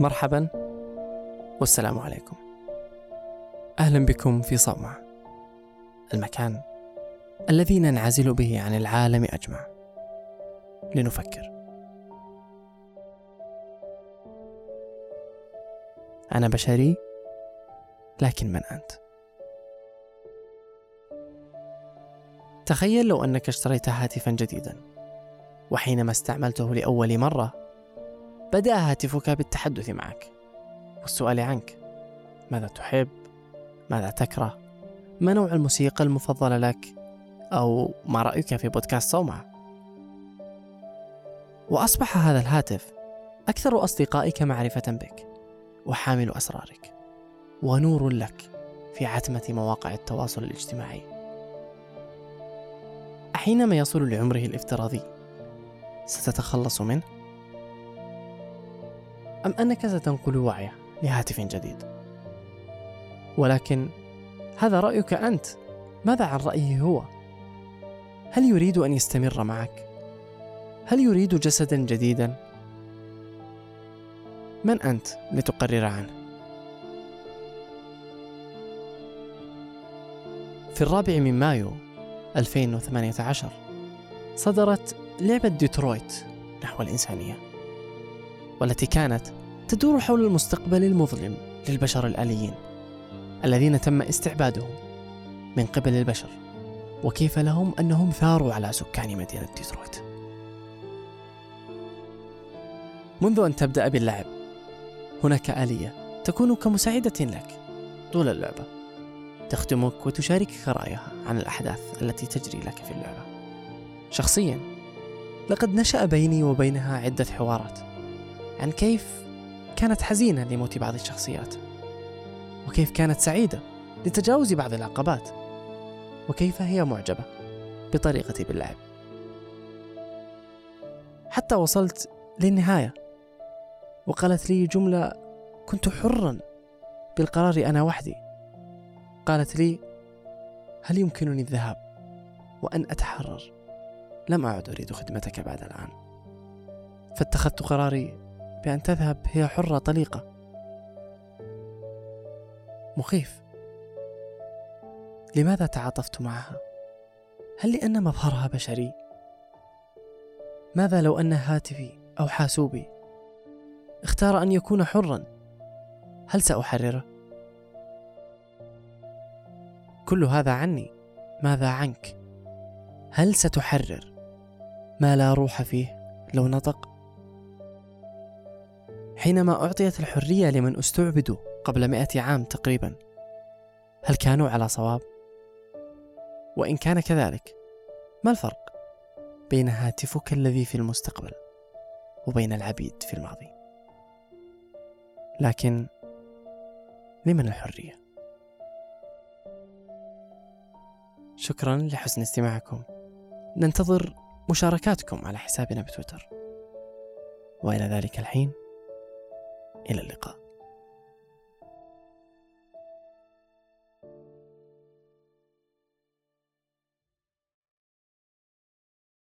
مرحبا والسلام عليكم. أهلا بكم في صومعة المكان الذي ننعزل به عن العالم أجمع. لنفكر. أنا بشري لكن من أنت؟ تخيل لو أنك اشتريت هاتفا جديدا وحينما استعملته لأول مرة بدأ هاتفك بالتحدث معك. والسؤال عنك ماذا تحب؟ ماذا تكره؟ ما نوع الموسيقى المفضله لك؟ أو ما رأيك في بودكاست صومعة؟ وأصبح هذا الهاتف أكثر أصدقائك معرفة بك وحامل أسرارك ونور لك في عتمة مواقع التواصل الاجتماعي. احينما يصل لعمره الافتراضي ستتخلص منه؟ أم أنك ستنقل وعيه لهاتف جديد؟ ولكن هذا رأيك أنت. ماذا عن رأيه هو؟ هل يريد أن يستمر معك؟ هل يريد جسدا جديدا؟ من أنت لتقرر عنه؟ في الرابع من مايو 2018 صدرت لعبة ديترويت نحو الإنسانية والتي كانت تدور حول المستقبل المظلم للبشر الآليين الذين تم استعبادهم من قبل البشر وكيف لهم أنهم ثاروا على سكان مدينة ديترويت. منذ أن تبدأ باللعب هناك آلية تكون كمساعدة لك طول اللعبة. تخدمك وتشاركك رأيها عن الأحداث التي تجري لك في اللعبة. شخصيا لقد نشأ بيني وبينها عدة حوارات عن كيف كانت حزينة لموت بعض الشخصيات وكيف كانت سعيدة لتجاوز بعض العقبات وكيف هي معجبة بطريقتي باللعب. حتى وصلت للنهاية وقالت لي جملة كنت حرا بالقرار أنا وحدي. قالت لي هل يمكنني الذهاب وأن أتحرر؟ لم أعد أريد خدمتك بعد الآن. فاتخذت قراري بأن تذهب هي حرة طليقة. مخيف. لماذا تعاطفت معها؟ هل لأن مظهرها بشري؟ ماذا لو أن هاتفي أو حاسوبي اختار أن يكون حرا؟ هل سأحرره؟ كل هذا عني. ماذا عنك؟ هل ستحرر؟ ما لا روح فيه لو نطق؟ حينما أعطيت الحرية لمن استعبدوا قبل مئة عام تقريبا هل كانوا على صواب؟ وإن كان كذلك ما الفرق بين هاتفك الذي في المستقبل وبين العبيد في الماضي؟ لكن لمن الحرية؟ شكرا لحسن استماعكم. ننتظر مشاركاتكم على حسابنا بتويتر. وإلى ذلك الحين إلى اللقاء.